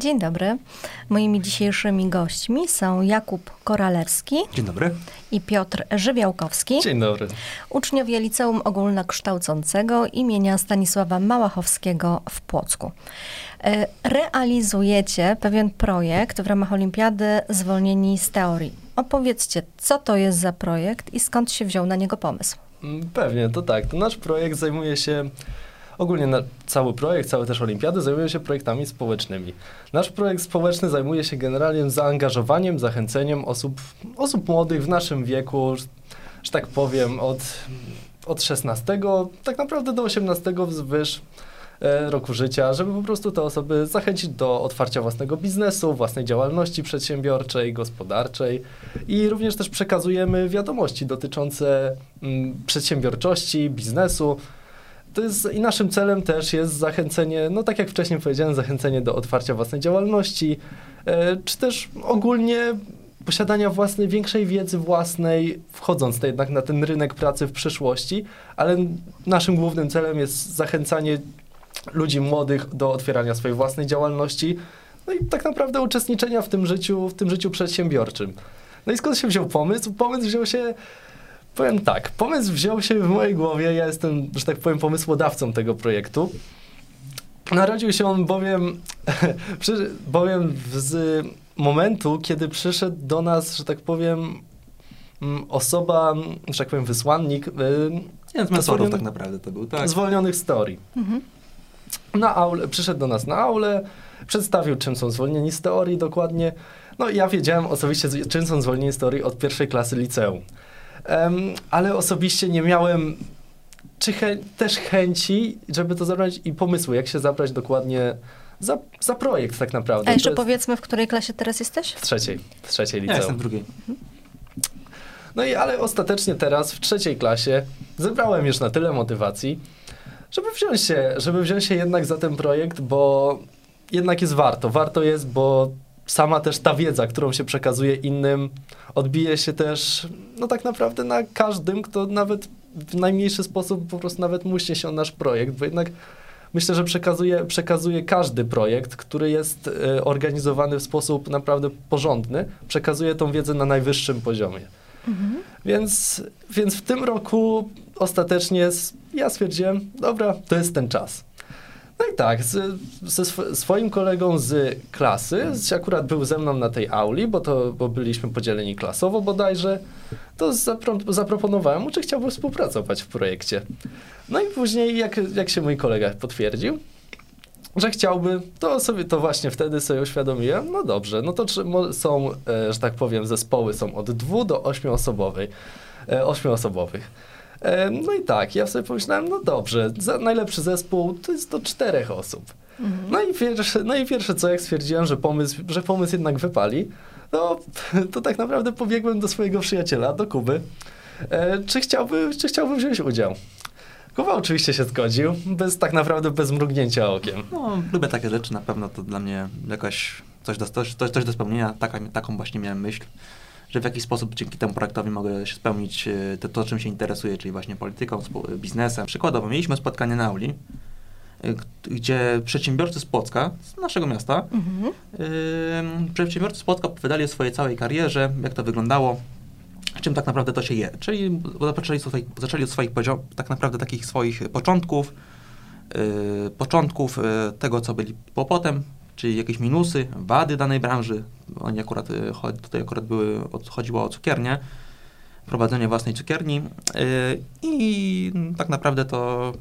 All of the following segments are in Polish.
Dzień dobry. Moimi dzisiejszymi gośćmi są Jakub Koralewski. Dzień dobry. I Piotr Żywiałkowski. Dzień dobry. Uczniowie Liceum Ogólnokształcącego imienia Stanisława Małachowskiego w Płocku. E, realizujecie pewien projekt w ramach Olimpiady Zwolnieni z Teorii. Opowiedzcie, co to jest za projekt i skąd się wziął na niego pomysł? Mm, pewnie, to tak. To nasz projekt zajmuje się ogólnie na, cały projekt, całe też olimpiady zajmuje się projektami społecznymi. Nasz projekt społeczny zajmuje się generalnie zaangażowaniem, zachęceniem osób, osób młodych w naszym wieku, że, że tak powiem, od, od 16 tak naprawdę do 18 wzwyż e, roku życia, żeby po prostu te osoby zachęcić do otwarcia własnego biznesu, własnej działalności przedsiębiorczej, gospodarczej i również też przekazujemy wiadomości dotyczące mm, przedsiębiorczości, biznesu, to jest i naszym celem też jest zachęcenie, no tak jak wcześniej powiedziałem, zachęcenie do otwarcia własnej działalności, e, czy też ogólnie posiadania własnej, większej wiedzy własnej, wchodząc jednak na ten rynek pracy w przyszłości, ale naszym głównym celem jest zachęcanie ludzi młodych do otwierania swojej własnej działalności, no i tak naprawdę uczestniczenia w tym życiu, w tym życiu przedsiębiorczym. No i skąd się wziął pomysł? Pomysł wziął się Powiem tak, pomysł wziął się w mojej głowie, ja jestem, że tak powiem, pomysłodawcą tego projektu. Narodził się on bowiem, bowiem z momentu, kiedy przyszedł do nas, że tak powiem, mm, osoba, że tak powiem, wysłannik. Y, Jeden z mentorów tak naprawdę to był, tak. Zwolnionych z teorii. Mhm. Na aule, przyszedł do nas na aulę, przedstawił, czym są zwolnieni z teorii dokładnie. No i ja wiedziałem osobiście, czym są zwolnieni z teorii od pierwszej klasy liceum. Um, ale osobiście nie miałem czy chę też chęci, żeby to zabrać i pomysłu, jak się zabrać dokładnie za, za projekt tak naprawdę. A jeszcze jest... powiedzmy, w której klasie teraz jesteś? W trzeciej, w trzeciej liceum. Ja jestem w drugiej. No i ale ostatecznie teraz w trzeciej klasie zebrałem już na tyle motywacji, żeby wziąć się, żeby wziąć się jednak za ten projekt, bo jednak jest warto. Warto jest, bo sama też ta wiedza, którą się przekazuje innym, odbije się też, no tak naprawdę na każdym, kto nawet w najmniejszy sposób po prostu nawet musi się o nasz projekt, bo jednak myślę, że przekazuje, przekazuje każdy projekt, który jest y, organizowany w sposób naprawdę porządny, przekazuje tą wiedzę na najwyższym poziomie. Mhm. Więc, więc w tym roku ostatecznie ja stwierdziłem, dobra, to jest ten czas. No i tak, z, ze sw swoim kolegą z klasy, akurat był ze mną na tej auli, bo, to, bo byliśmy podzieleni klasowo bodajże, to zapro zaproponowałem mu, czy chciałby współpracować w projekcie. No i później, jak, jak się mój kolega potwierdził, że chciałby, to sobie to właśnie wtedy sobie uświadomiłem, no dobrze, no to są, e, że tak powiem, zespoły są od dwu do ośmioosobowej, e, ośmioosobowych. No i tak, ja sobie pomyślałem, no dobrze, najlepszy zespół to jest do czterech osób. Mhm. No, i pierwsze, no i pierwsze co, jak stwierdziłem, że pomysł, że pomysł jednak wypali, no to tak naprawdę pobiegłem do swojego przyjaciela, do Kuby, e, czy, chciałby, czy chciałby wziąć udział. Kuba oczywiście się zgodził, bez, tak naprawdę bez mrugnięcia okiem. No, lubię takie rzeczy, na pewno to dla mnie jakoś coś do, coś, coś do spełnienia, taka, taką właśnie miałem myśl że w jakiś sposób dzięki temu projektowi mogę się spełnić e, to, to czym się interesuję, czyli właśnie polityką, biznesem. Przykładowo, mieliśmy spotkanie na auli, e, gdzie przedsiębiorcy z Płocka, z naszego miasta, mhm. yy, przedsiębiorcy z Płocka opowiadali o swojej całej karierze, jak to wyglądało, czym tak naprawdę to się je. Czyli zaczęli, swoich, zaczęli od swoich tak naprawdę takich swoich początków, yy, początków yy, tego, co byli potem, czyli jakieś minusy, wady danej branży. Oni akurat, y, tutaj akurat były, chodziło o cukiernię, prowadzenie własnej cukierni y, i tak naprawdę to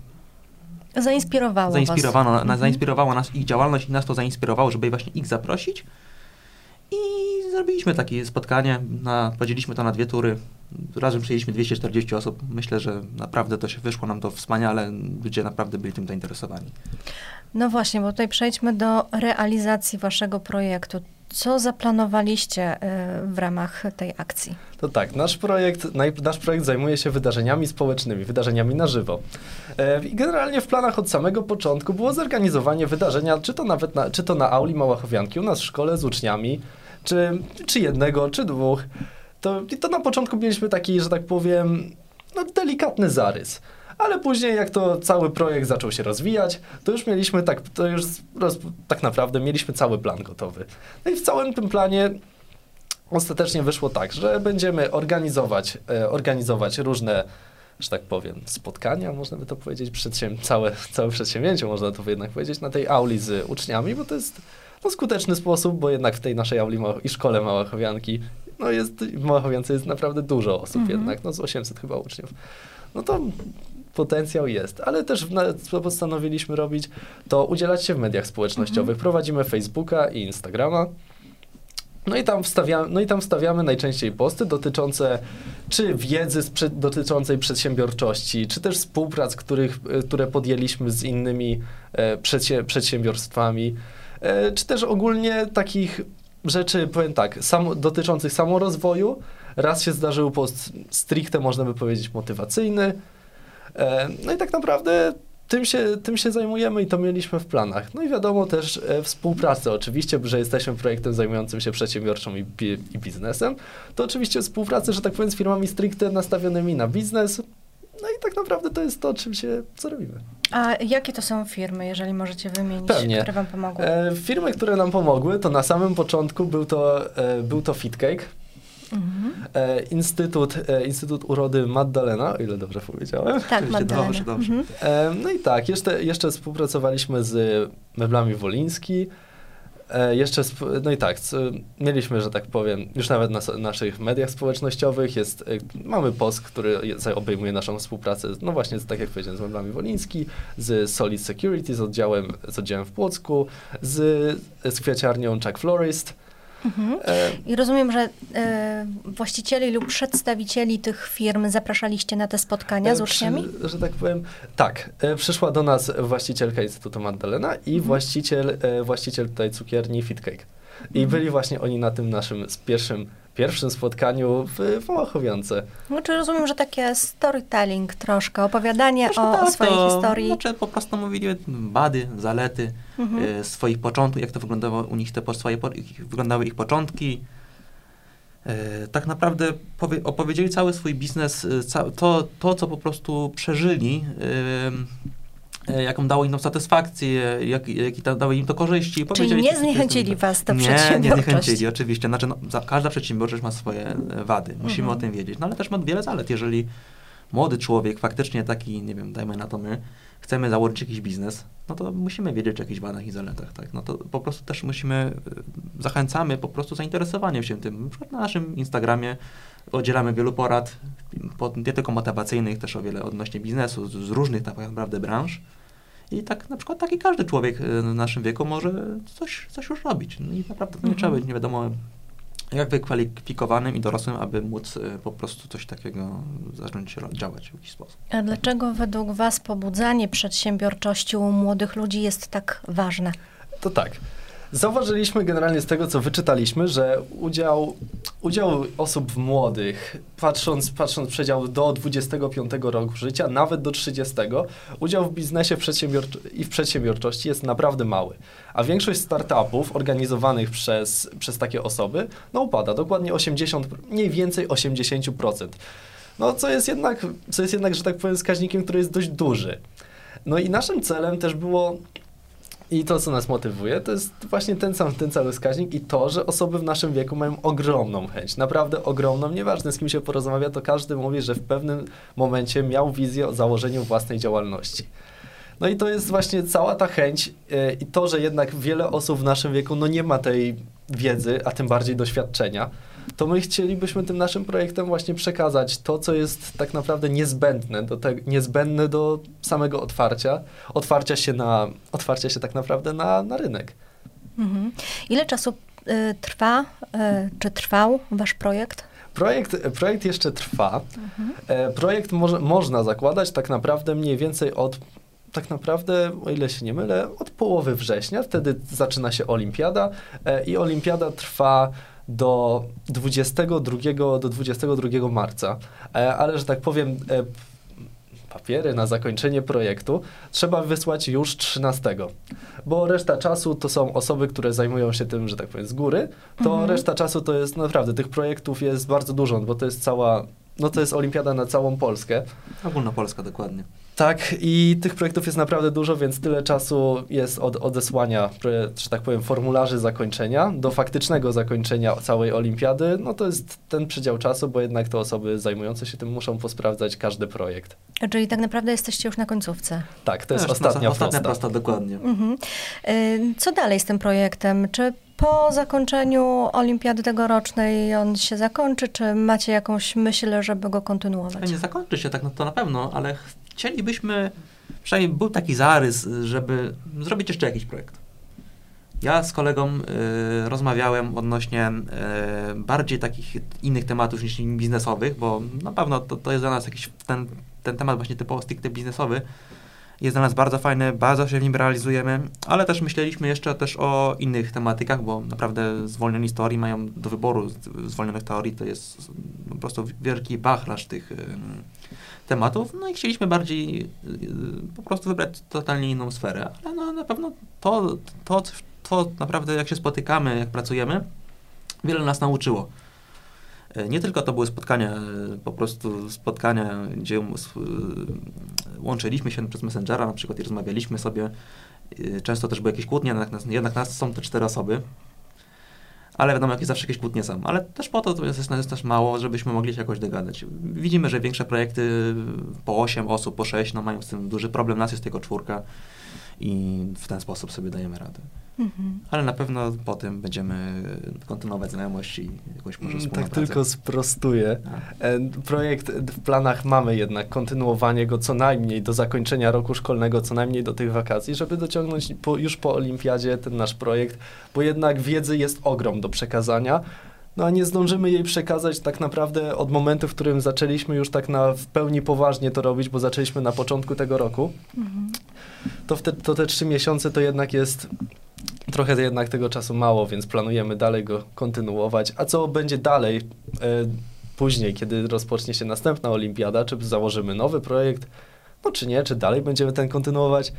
Zainspirowało zainspirowano, was. Na, zainspirowało nas ich działalność i nas to zainspirowało, żeby właśnie ich zaprosić. I zrobiliśmy takie spotkanie, na, podzieliliśmy to na dwie tury. Razem przyjęliśmy 240 osób. Myślę, że naprawdę to się wyszło nam to wspaniale. Ludzie naprawdę byli tym zainteresowani. No właśnie, bo tutaj przejdźmy do realizacji waszego projektu. Co zaplanowaliście y, w ramach tej akcji? To tak, nasz projekt, nasz projekt zajmuje się wydarzeniami społecznymi, wydarzeniami na żywo. E, I generalnie w planach od samego początku było zorganizowanie wydarzenia, czy to nawet na, czy to na auli Małachowianki u nas w szkole z uczniami, czy, czy jednego, czy dwóch. To, to na początku mieliśmy taki, że tak powiem, no, delikatny zarys ale później jak to cały projekt zaczął się rozwijać, to już mieliśmy tak, to już roz, tak naprawdę mieliśmy cały plan gotowy. No i w całym tym planie ostatecznie wyszło tak, że będziemy organizować, e, organizować różne że tak powiem, spotkania, można by to powiedzieć, przedsięw całe, całe przedsięwzięcie, można to jednak powiedzieć, na tej auli z uczniami, bo to jest no, skuteczny sposób, bo jednak w tej naszej auli i szkole Małachowianki, no jest, w Małachowiance jest naprawdę dużo osób mhm. jednak, no z 800 chyba uczniów. No to potencjał jest, ale też co postanowiliśmy robić, to udzielać się w mediach społecznościowych. Mhm. Prowadzimy Facebooka i Instagrama. No i, tam wstawiamy, no i tam wstawiamy najczęściej posty dotyczące czy wiedzy dotyczącej przedsiębiorczości, czy też współprac, których, e, które podjęliśmy z innymi e, przedsiębiorstwami, czy też ogólnie takich rzeczy, powiem tak, sam, dotyczących samorozwoju. Raz się zdarzył post stricte, można by powiedzieć, motywacyjny. E, no i tak naprawdę tym się, tym się zajmujemy i to mieliśmy w planach. No i wiadomo też e, współpracę. Oczywiście, że jesteśmy projektem zajmującym się przedsiębiorczą i, i biznesem, to oczywiście współpracę, że tak powiem, z firmami stricte nastawionymi na biznes. No i tak naprawdę to jest to, czym się, co robimy. A jakie to są firmy, jeżeli możecie wymienić, Pewnie. które wam pomogły? E, firmy, które nam pomogły, to na samym początku był to, e, był to FitCake. Mhm. E, Instytut, e, Instytut Urody Magdalena, o ile dobrze powiedziałem. Tak, Magdalena. Dobrze, dobrze. Mhm. E, no i tak, jeszcze, jeszcze współpracowaliśmy z meblami Woliński. E, jeszcze, no i tak, mieliśmy, że tak powiem, już nawet na naszych mediach społecznościowych jest, e, mamy post, który obejmuje naszą współpracę, no właśnie, tak jak powiedziałem, z meblami Woliński, z Solid Security, z oddziałem, z oddziałem w Płocku, z, z kwiaciarnią Chuck Florist, Mhm. E, I rozumiem, że e, właścicieli lub przedstawicieli tych firm zapraszaliście na te spotkania z e, uczniami? Przy, że tak powiem, tak. Przyszła do nas właścicielka Instytutu Magdalena i mhm. właściciel, właściciel tutaj cukierni Fitcake. I mhm. byli właśnie oni na tym naszym pierwszym pierwszym spotkaniu w, w Małachowiance. Znaczy rozumiem, że takie storytelling troszkę, opowiadanie o, tak, o, swojej to, historii. Znaczy po prostu mówili bady, zalety mhm. y, swoich początków, jak to wyglądało u nich te swoje, wyglądały ich początki. Y, tak naprawdę powie, opowiedzieli cały swój biznes, y, ca, to, to, co po prostu przeżyli E, jaką dało im satysfakcję, jak, jaki dały im to korzyści. Czyli nie zniechęcili was do nie, przedsiębiorczości? Nie, zniechęcili, oczywiście. Znaczy, no, każda przedsiębiorczość ma swoje e, wady. Musimy mhm. o tym wiedzieć. No ale też ma wiele zalet. Jeżeli młody człowiek, faktycznie taki, nie wiem, dajmy na to my, chcemy założyć jakiś biznes, no to musimy wiedzieć o jakichś wadach i zaletach, tak? No to po prostu też musimy, e, zachęcamy po prostu zainteresowaniem się tym. Na przykład na naszym Instagramie udzielamy wielu porad, nie tylko motywacyjnych, też o wiele odnośnie biznesu, z, z różnych tak naprawdę branż. I tak na przykład taki każdy człowiek y, w naszym wieku może coś, coś już robić. No I naprawdę to nie mhm. trzeba być nie wiadomo jak wykwalifikowanym i dorosłym, aby móc y, po prostu coś takiego zacząć działać w jakiś sposób. A dlaczego według Was pobudzanie przedsiębiorczości u młodych ludzi jest tak ważne? To tak. Zauważyliśmy generalnie z tego, co wyczytaliśmy, że udział, udział osób młodych, patrząc, patrząc przedział do 25 roku życia, nawet do 30, udział w biznesie i w przedsiębiorczości jest naprawdę mały. A większość startupów organizowanych przez, przez takie osoby, no upada, dokładnie 80, mniej więcej 80%. No, co jest jednak, co jest jednak, że tak powiem, wskaźnikiem, który jest dość duży. No i naszym celem też było i to, co nas motywuje, to jest właśnie ten sam, ten cały wskaźnik i to, że osoby w naszym wieku mają ogromną chęć, naprawdę ogromną, nieważne z kim się porozmawia, to każdy mówi, że w pewnym momencie miał wizję o założeniu własnej działalności. No i to jest właśnie cała ta chęć yy, i to, że jednak wiele osób w naszym wieku no nie ma tej wiedzy, a tym bardziej doświadczenia, to my chcielibyśmy tym naszym projektem właśnie przekazać to, co jest tak naprawdę niezbędne do, te, niezbędne do samego otwarcia, otwarcia się, na, otwarcia się tak naprawdę na, na rynek. Mhm. Ile czasu y, trwa, y, czy trwał wasz projekt? Projekt, projekt jeszcze trwa. Mhm. E, projekt mo można zakładać tak naprawdę mniej więcej od tak naprawdę, o ile się nie mylę, od połowy września. Wtedy zaczyna się olimpiada e, i olimpiada trwa do 22, do 22 marca. E, ale, że tak powiem, e, papiery na zakończenie projektu trzeba wysłać już 13, bo reszta czasu to są osoby, które zajmują się tym, że tak powiem, z góry, to mhm. reszta czasu to jest naprawdę, tych projektów jest bardzo dużo, bo to jest cała no to jest olimpiada na całą Polskę. Ogólnopolska, dokładnie. Tak, i tych projektów jest naprawdę dużo, więc tyle czasu jest od odesłania, że tak powiem, formularzy zakończenia do faktycznego zakończenia całej olimpiady. No to jest ten przedział czasu, bo jednak te osoby zajmujące się tym muszą posprawdzać każdy projekt. Czyli tak naprawdę jesteście już na końcówce. Tak, to jest ostatnia, ostatnia prosta. prosta, dokładnie. Mhm. Y, Co dalej z tym projektem? Czy po zakończeniu olimpiady tegorocznej on się zakończy, czy macie jakąś myśl, żeby go kontynuować? Nie zakończy się tak, no to na pewno, ale chcielibyśmy, przynajmniej był taki zarys, żeby zrobić jeszcze jakiś projekt. Ja z kolegą y, rozmawiałem odnośnie y, bardziej takich innych tematów niż biznesowych, bo na pewno to, to jest dla nas jakiś ten, ten temat właśnie typowo stricte biznesowy. Jest dla nas bardzo fajny, bardzo się w nim realizujemy, ale też myśleliśmy jeszcze też o innych tematykach, bo naprawdę zwolnieni z teorii mają do wyboru. Zwolnionych teorii, to jest po prostu wielki bachlarz tych tematów, no i chcieliśmy bardziej y, po prostu wybrać totalnie inną sferę, ale no, na pewno to, to, to naprawdę jak się spotykamy, jak pracujemy, wiele nas nauczyło. E, Nie tylko to były spotkania, e, po prostu spotkania, gdzie y, łączyliśmy się przez Messengera na przykład i rozmawialiśmy sobie. Y, Często też były jakieś kłótnie, jednak nas, jednak nas są te cztery osoby. Ale wiadomo, jakieś zawsze jakieś kłótnie są. Ale też po to to jest, jest też mało, żebyśmy mogli się jakoś dogadać. Widzimy, że większe projekty po 8 osób, po 6, no mają z tym duży problem. Nas jest tylko czwórka i w ten sposób sobie dajemy radę. Mhm. Ale na pewno po tym będziemy kontynuować znajomość i jakąś może Mm, wspólną Tak pracę. tylko sprostuję. A. E, Projekt w planach mamy jednak kontynuowanie go co najmniej do zakończenia roku szkolnego, co najmniej do tych wakacji, żeby dociągnąć po, już po olimpiadzie ten nasz projekt, bo jednak wiedzy jest ogrom do przekazania. No a nie zdążymy jej przekazać tak naprawdę od momentu, w którym zaczęliśmy już tak na w pełni poważnie to robić, bo zaczęliśmy na początku tego roku. Mhm. To, wte, to te trzy miesiące to jednak jest trochę jednak tego czasu mało, więc planujemy dalej go kontynuować. A co będzie dalej e, później, kiedy rozpocznie się następna olimpiada, czy założymy nowy projekt, no czy nie, czy dalej będziemy ten kontynuować,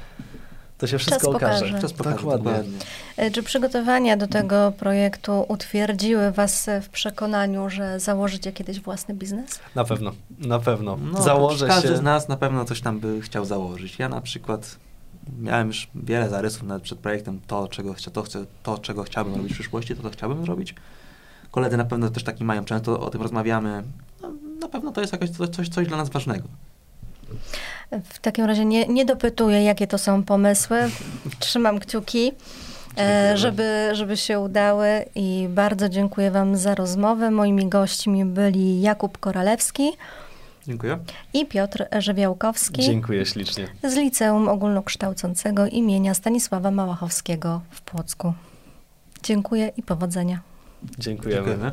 to się wszystko pokaże. okaże. Czas pokaże, Dokładnie. dokładnie. E, Czy przygotowania do tego projektu utwierdziły Was w przekonaniu, że założycie kiedyś własny biznes? Na pewno, na pewno. No, Założę każdy się. z nas na pewno coś tam by chciał założyć. Ja na przykład miałem już wiele zarysów nawet przed projektem, to czego, chcia, to, chcę, to, czego chciałbym robić w przyszłości, to, to chciałbym zrobić. Koledzy na pewno też taki mają, często o tym rozmawiamy. No, na pewno to jest jakoś coś, coś, dla nas ważnego. W takim razie nie, nie dopytuję, jakie to są pomysły. Trzymam kciuki, e, żeby, żeby się udały i bardzo dziękuję Wam za rozmowę. Moimi gośćmi byli Jakub Koralewski Dziękuję. i Piotr Żywiołkowski Dziękuję ślicznie. z Liceum Ogólnokształcącego imienia Stanisława Małachowskiego w Płocku. Dziękuję i powodzenia. Dziękujemy. Dziękujemy.